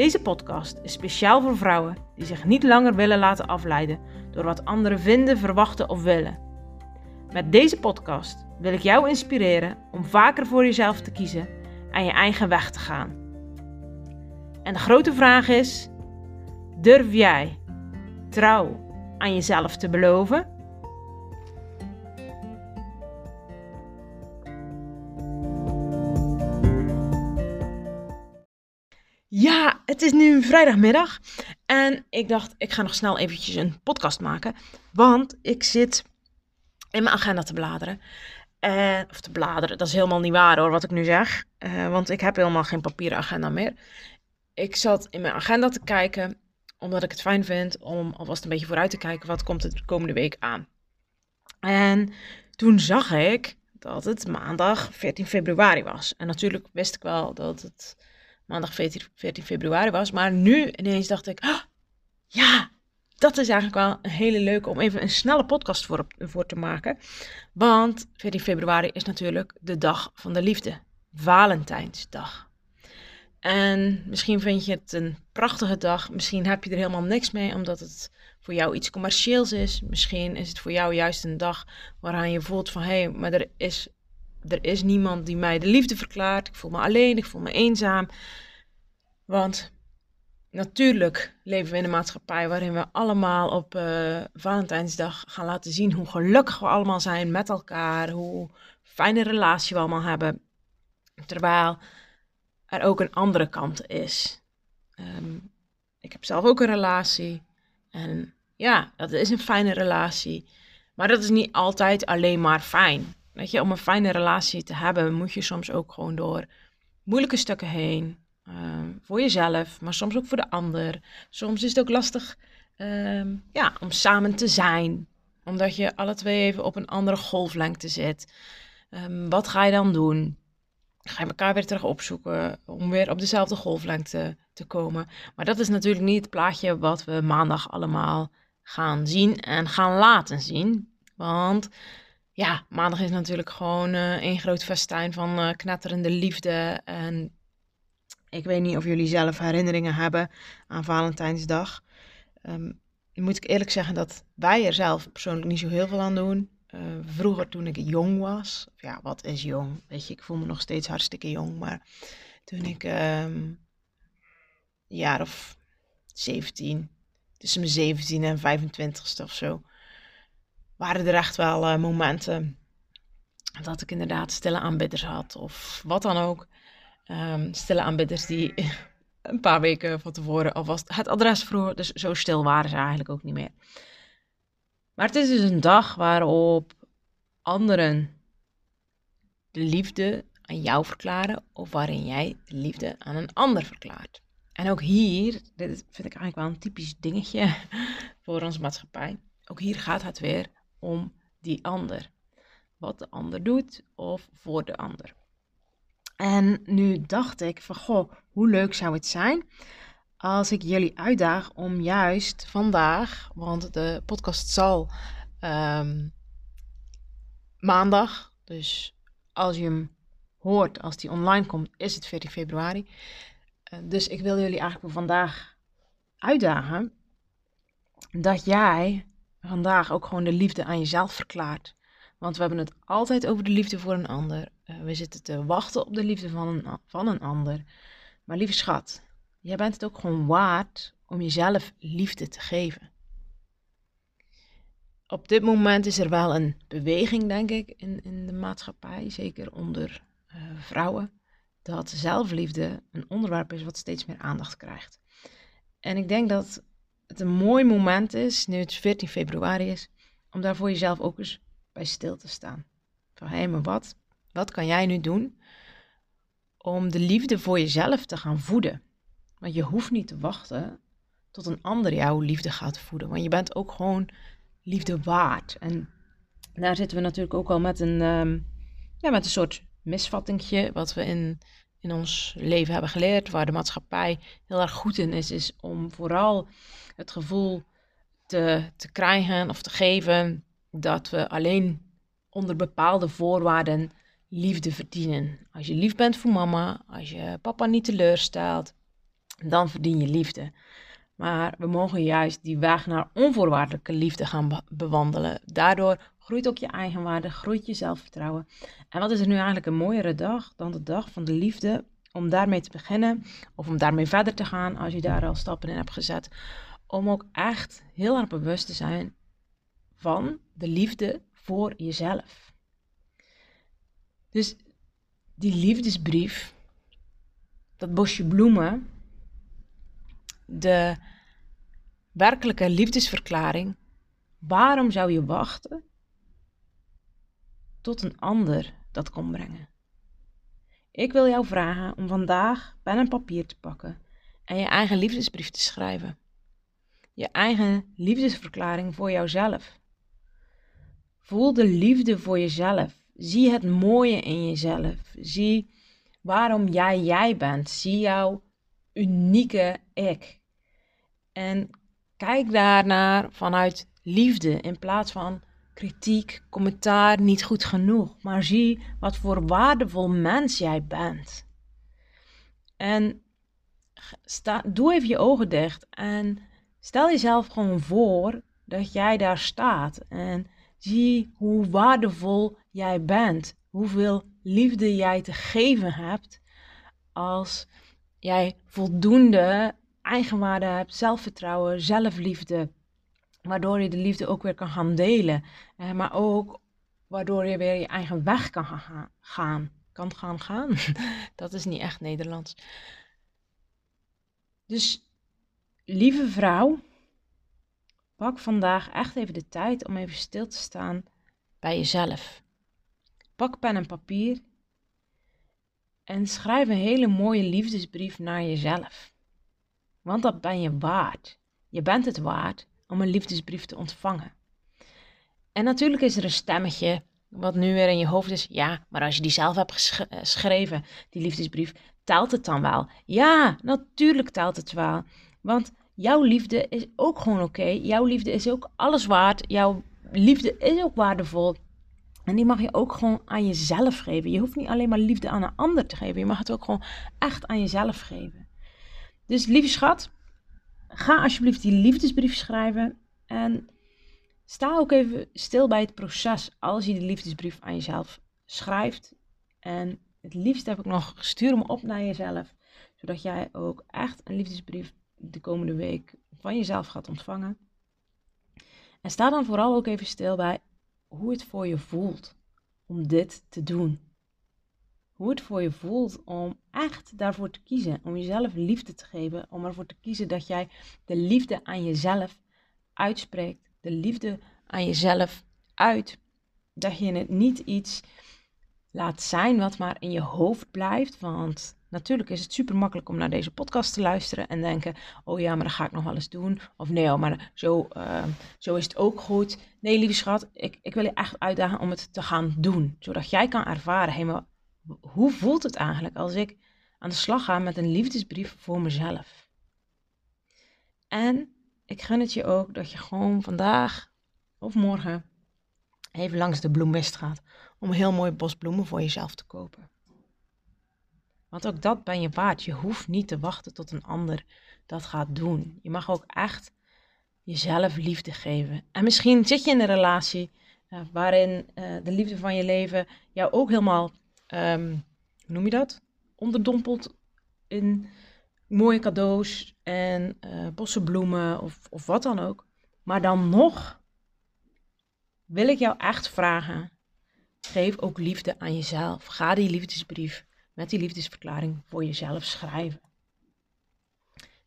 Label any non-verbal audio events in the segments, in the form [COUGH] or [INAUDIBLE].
Deze podcast is speciaal voor vrouwen die zich niet langer willen laten afleiden door wat anderen vinden, verwachten of willen. Met deze podcast wil ik jou inspireren om vaker voor jezelf te kiezen en je eigen weg te gaan. En de grote vraag is: durf jij trouw aan jezelf te beloven? Ja, het is nu vrijdagmiddag en ik dacht, ik ga nog snel eventjes een podcast maken, want ik zit in mijn agenda te bladeren. En, of te bladeren, dat is helemaal niet waar hoor, wat ik nu zeg, uh, want ik heb helemaal geen papieren agenda meer. Ik zat in mijn agenda te kijken, omdat ik het fijn vind om alvast een beetje vooruit te kijken, wat komt er de komende week aan. En toen zag ik dat het maandag 14 februari was. En natuurlijk wist ik wel dat het maandag 14, 14 februari was. Maar nu ineens dacht ik, oh, ja, dat is eigenlijk wel een hele leuke om even een snelle podcast voor, voor te maken. Want 14 februari is natuurlijk de dag van de liefde. Valentijnsdag. En misschien vind je het een prachtige dag. Misschien heb je er helemaal niks mee omdat het voor jou iets commercieels is. Misschien is het voor jou juist een dag waaraan je voelt van hé, hey, maar er is er is niemand die mij de liefde verklaart. Ik voel me alleen, ik voel me eenzaam. Want natuurlijk leven we in een maatschappij waarin we allemaal op uh, Valentijnsdag gaan laten zien hoe gelukkig we allemaal zijn met elkaar. Hoe fijne relatie we allemaal hebben. Terwijl er ook een andere kant is. Ehm, ik heb zelf ook een relatie. En ja, dat is een fijne relatie. Maar dat is niet altijd alleen maar fijn. Weet je, om een fijne relatie te hebben, moet je soms ook gewoon door moeilijke stukken heen. Ehm, voor jezelf, maar soms ook voor de ander. Soms is het ook lastig ehm, ja, om samen te zijn, omdat je alle twee even op een andere golflengte zit. Um, wat ga je dan doen? Ga je elkaar weer terug opzoeken om weer op dezelfde golflengte te komen? Maar dat is natuurlijk niet het plaatje wat we maandag allemaal gaan zien en gaan laten zien. Want ja, maandag is natuurlijk gewoon uh, een groot festijn van uh, knetterende liefde. En ik weet niet of jullie zelf herinneringen hebben aan Valentijnsdag. Um, moet ik eerlijk zeggen dat wij er zelf persoonlijk niet zo heel veel aan doen. Uh, vroeger toen ik jong was, ja, wat is jong? Weet je, ik voel me nog steeds hartstikke jong. Maar toen ik um, jaar of 17, tussen mijn 17 en 25ste of zo, waren er echt wel uh, momenten dat ik inderdaad stille aanbidders had of wat dan ook. Um, stille aanbidders die [LAUGHS] een paar weken van tevoren alvast het adres vroegen. Dus zo stil waren ze eigenlijk ook niet meer. Maar het is dus een dag waarop anderen de liefde aan jou verklaren of waarin jij de liefde aan een ander verklaart. En ook hier, dit vind ik eigenlijk wel een typisch dingetje [LAUGHS] voor onze maatschappij. Ook hier gaat het weer om die ander. Wat de ander doet of voor de ander. En nu dacht ik van, goh, hoe leuk zou het zijn als ik jullie uitdaag om juist vandaag, want de podcast zal um, maandag, dus als je hem hoort, als die online komt, is het 14 februari. Uh, dus ik wil jullie eigenlijk vandaag uitdagen dat jij vandaag ook gewoon de liefde aan jezelf verklaart. Want we hebben het altijd over de liefde voor een ander. Uh, we zitten te wachten op de liefde van een, van een ander. Maar lieve schat, jij bent het ook gewoon waard om jezelf liefde te geven. Op dit moment is er wel een beweging, denk ik, in, in de maatschappij, zeker onder uh, vrouwen, dat zelfliefde een onderwerp is wat steeds meer aandacht krijgt. En ik denk dat het een mooi moment is, nu het 14 februari is, om daar voor jezelf ook eens bij stil te staan. Van hé, maar wat, wat kan jij nu doen om de liefde voor jezelf te gaan voeden? Want je hoeft niet te wachten tot een ander jouw liefde gaat voeden. Want je bent ook gewoon liefde waard. En daar zitten we natuurlijk ook al met een, ehm, ja, met een soort misvattingje, wat we in, in ons leven hebben geleerd, waar de maatschappij heel erg goed in is, is om vooral het gevoel te, te krijgen of te geven dat we alleen onder bepaalde voorwaarden liefde verdienen. Als je lief bent voor mama, als je papa niet teleurstelt, dan verdien je liefde. Maar we mogen juist die weg naar onvoorwaardelijke liefde gaan bewandelen. Daardoor groeit ook je eigenwaarde, groeit je zelfvertrouwen. En wat is er nu eigenlijk een mooiere dag dan de dag van de liefde? Om daarmee te beginnen of om daarmee verder te gaan als je daar al stappen in hebt gezet. Om ook echt heel erg bewust te zijn van de liefde voor jezelf. Dus die liefdesbrief, dat bosje bloemen, de werkelijke liefdesverklaring, waarom zou je wachten tot een ander dat kon brengen? Ik wil jou vragen om vandaag pen en papier te pakken en je eigen liefdesbrief te schrijven. Je eigen liefdesverklaring voor jouzelf. Voel de liefde voor jezelf. Zie het mooie in jezelf. Zie waarom jij jij bent. Zie jouw unieke ik. En kijk daarnaar vanuit liefde in plaats van kritiek, commentaar, niet goed genoeg. Maar zie wat voor waardevol mens jij bent. En sta, doe even je ogen dicht en stel jezelf gewoon voor dat jij daar staat. En zie hoe waardevol jij bent. Hoeveel liefde jij te geven hebt als jij voldoende eigenwaarde hebt, zelfvertrouwen, zelfliefde. Waardoor je de liefde ook weer kan gaan delen. Maar ook waardoor je weer je eigen weg kan gaan. gaan. Kan gaan gaan. [LAUGHS] Dat is niet echt Nederlands. Dus lieve vrouw, pak vandaag echt even de tijd om even stil te staan bij jezelf. Pak pen en papier en schrijf een hele mooie liefdesbrief naar jezelf. Want dat ben je waard. Je bent het waard om een liefdesbrief te ontvangen. En natuurlijk is er een stemmetje wat nu weer in je hoofd is. Ja, maar als je die zelf hebt eh, geschreven, die liefdesbrief, telt het dan wel? Ja, natuurlijk telt het wel. Want jouw liefde is ook gewoon oké. Jouw liefde is ook alles waard. Jouw liefde is ook waardevol. En die mag je ook gewoon aan jezelf geven. Je hoeft niet alleen maar liefde aan een ander te geven. Je mag het ook gewoon echt aan jezelf geven. Dus lieve schat, ga alsjeblieft die liefdesbrief schrijven. En sta ook even stil bij het proces als je die liefdesbrief aan jezelf schrijft. En het liefst heb ik nog, stuur hem op naar jezelf. Zodat jij ook echt een liefdesbrief de komende week van jezelf gaat ontvangen. En sta dan vooral ook even stil bij hoe het voor je voelt om dit te doen hoe het voor je voelt om echt daarvoor te kiezen. Om jezelf liefde te geven. Om ervoor te kiezen dat jij de liefde aan jezelf uitspreekt. De liefde aan jezelf uit. Dat je het niet iets laat zijn wat maar in je hoofd blijft. Want natuurlijk is het super makkelijk om naar deze podcast te luisteren en denken: oh ja, maar dat ga ik nog wel eens doen. Of nee, oh, maar zo, uh, zo is het ook goed. Nee, lieve schat, ik, ik wil je echt uitdagen om het te gaan doen. Zodat jij kan ervaren: hé, maar hoe voelt het eigenlijk als ik aan de slag ga met een liefdesbrief voor mezelf? En ik gun het je ook dat je gewoon vandaag of morgen even langs de bloemist gaat om een heel mooi bos bloemen voor jezelf te kopen. Want ook dat ben je waard. Je hoeft niet te wachten tot een ander dat gaat doen. Je mag ook echt jezelf liefde geven. En misschien zit je in een relatie uh, waarin uh, de liefde van je leven jou ook helemaal um, hoe noem je dat? Onderdompeld in mooie cadeaus en uh, bossen bloemen of, of wat dan ook. Maar dan nog wil ik jou echt vragen: geef ook liefde aan jezelf. Ga die liefdesbrief met die liefdesverklaring voor jezelf schrijven.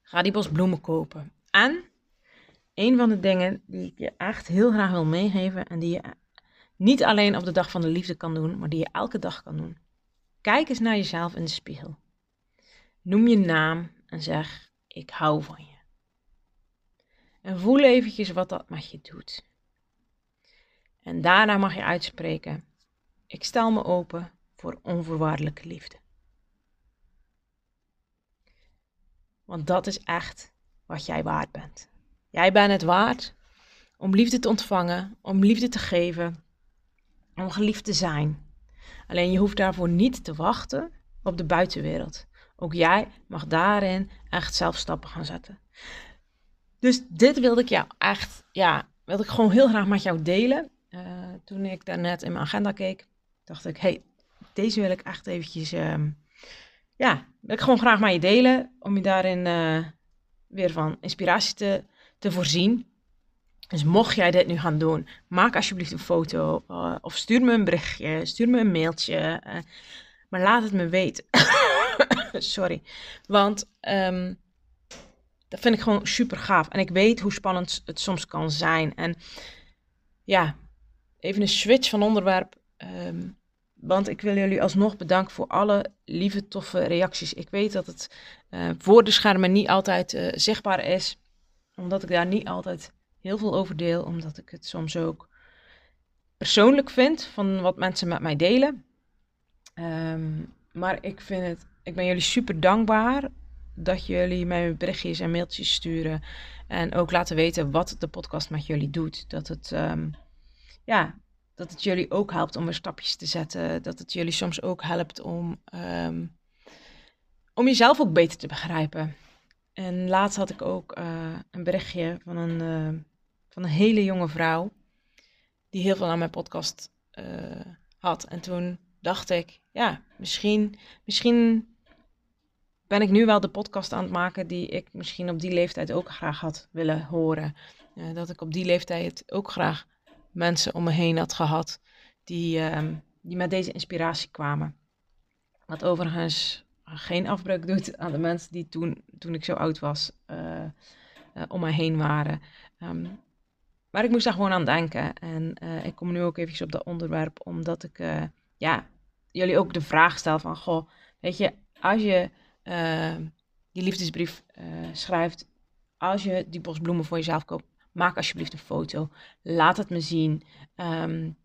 Ga die bos bloemen kopen. En een van de dingen die ik je echt heel graag wil meegeven en die je niet alleen op de dag van de liefde kan doen, maar die je elke dag kan doen. Kijk eens naar jezelf in de spiegel. Noem je naam en zeg: Ik hou van je. En voel eventjes wat dat met je doet. En daarna mag je uitspreken: Ik stel me open voor onvoorwaardelijke liefde. Want dat is echt wat jij waard bent. Jij bent het waard om liefde te ontvangen, om liefde te geven, om geliefd te zijn. Alleen je hoeft daarvoor niet te wachten op de buitenwereld. Ook jij mag daarin echt zelf stappen gaan zetten. Dus dit wilde ik jou echt, ja, wilde ik gewoon heel graag met jou delen. Uh, toen ik daarnet in mijn agenda keek, dacht ik, hey, deze wil ik echt eventjes, uh, ja, wil ik gewoon graag met je delen. Om je daarin uh, weer van inspiratie te, te voorzien. Dus mocht jij dit nu gaan doen, maak alsjeblieft een foto uh, of stuur me een berichtje, stuur me een mailtje. Uh, maar laat het me weten. [COUGHS] Sorry. Want um, dat vind ik gewoon super gaaf. En ik weet hoe spannend het soms kan zijn. En ja, even een switch van onderwerp. Um, want ik wil jullie alsnog bedanken voor alle lieve, toffe reacties. Ik weet dat het uh, voor de schermen niet altijd zichtbaar is. Omdat ik daar niet altijd heel veel over deel. Omdat ik het soms ook persoonlijk vind van wat mensen met mij delen. Um, maar ik vind het, ik ben jullie super dankbaar dat jullie mij berichtjes en mailtjes sturen. En ook laten weten wat de podcast met jullie doet. Dat het, um, ja, dat het jullie ook helpt om weer stapjes te zetten. Dat het jullie soms ook helpt om, um, om jezelf ook beter te begrijpen. En laatst had ik ook uh, een berichtje van een, uh, van een hele jonge vrouw. Die heel veel aan mijn podcast uh, had. En toen dacht ik, ja, misschien, misschien ben ik nu wel de podcast aan het maken die ik misschien op die leeftijd ook graag had willen horen. Uh, dat ik op die leeftijd ook graag mensen om me heen had gehad die, uh, die met deze inspiratie kwamen. Wat overigens geen afbreuk doet aan de mensen die toen, toen ik zo oud was uh, om me heen waren. Um, maar ik moest daar gewoon aan denken. En ik kom nu ook even op dat onderwerp, omdat ik ja, jullie ook de vraag stel van, goh, weet je, als je die liefdesbrief uh, schrijft, als je die bos bloemen voor jezelf koopt, maak alsjeblieft een foto. Laat het me zien. Um,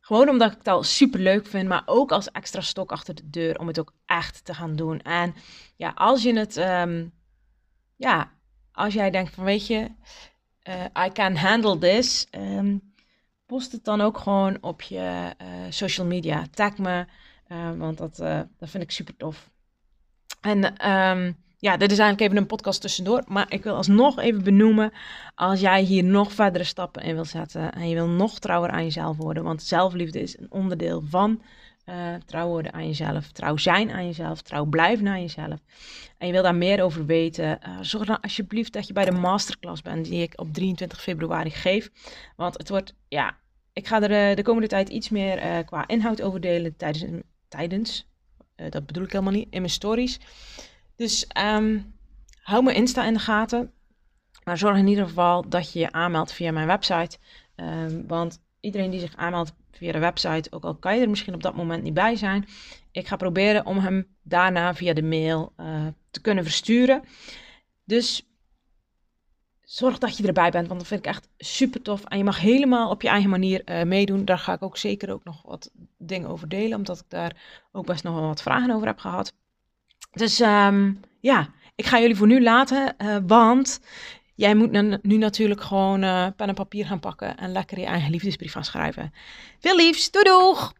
gewoon omdat ik het al super leuk vind, maar ook als extra stok achter de deur om het ook echt te gaan doen. En ja, als je het, um, ja, als jij denkt van weet je, uh, I can handle this, um, post het dan ook gewoon op je uh, social media. Tag me, uh, want dat, dat vind ik super tof. En um, ja, dit is eigenlijk even een podcast tussendoor. Maar ik wil alsnog even benoemen. Als jij hier nog verdere stappen in wil zetten. En je wil nog trouwer aan jezelf worden. Want zelfliefde is een onderdeel van uh, trouw worden aan jezelf. Trouw zijn aan jezelf. Trouw blijven aan jezelf. En je wil daar meer over weten. Uh, zorg dan alsjeblieft dat je bij de masterclass bent. Die ik op 23 februari geef. Want het wordt, ja. Ik ga er uh, de komende tijd iets meer qua inhoud over delen. Tijdens, tijdens dat bedoel ik helemaal niet in mijn stories. Dus um, hou mijn Insta in de gaten. Maar zorg in ieder geval dat je je aanmeldt via mijn website. Um, want iedereen die zich aanmeldt via de website, ook al kan je er misschien op dat moment niet bij zijn, ik ga proberen om hem daarna via de mail uh, te kunnen versturen. Dus zorg dat je erbij bent, want dat vind ik echt super tof. En je mag helemaal op je eigen manier uh, meedoen. Daar ga ik ook zeker ook nog wat dingen over delen, omdat ik daar ook best nog wel wat vragen over heb gehad. Dus um, ja, ik ga jullie voor nu laten, uh, want jij moet nu natuurlijk gewoon uh, pen en papier gaan pakken en lekker je eigen liefdesbrief gaan schrijven. Veel liefs, doei doeg!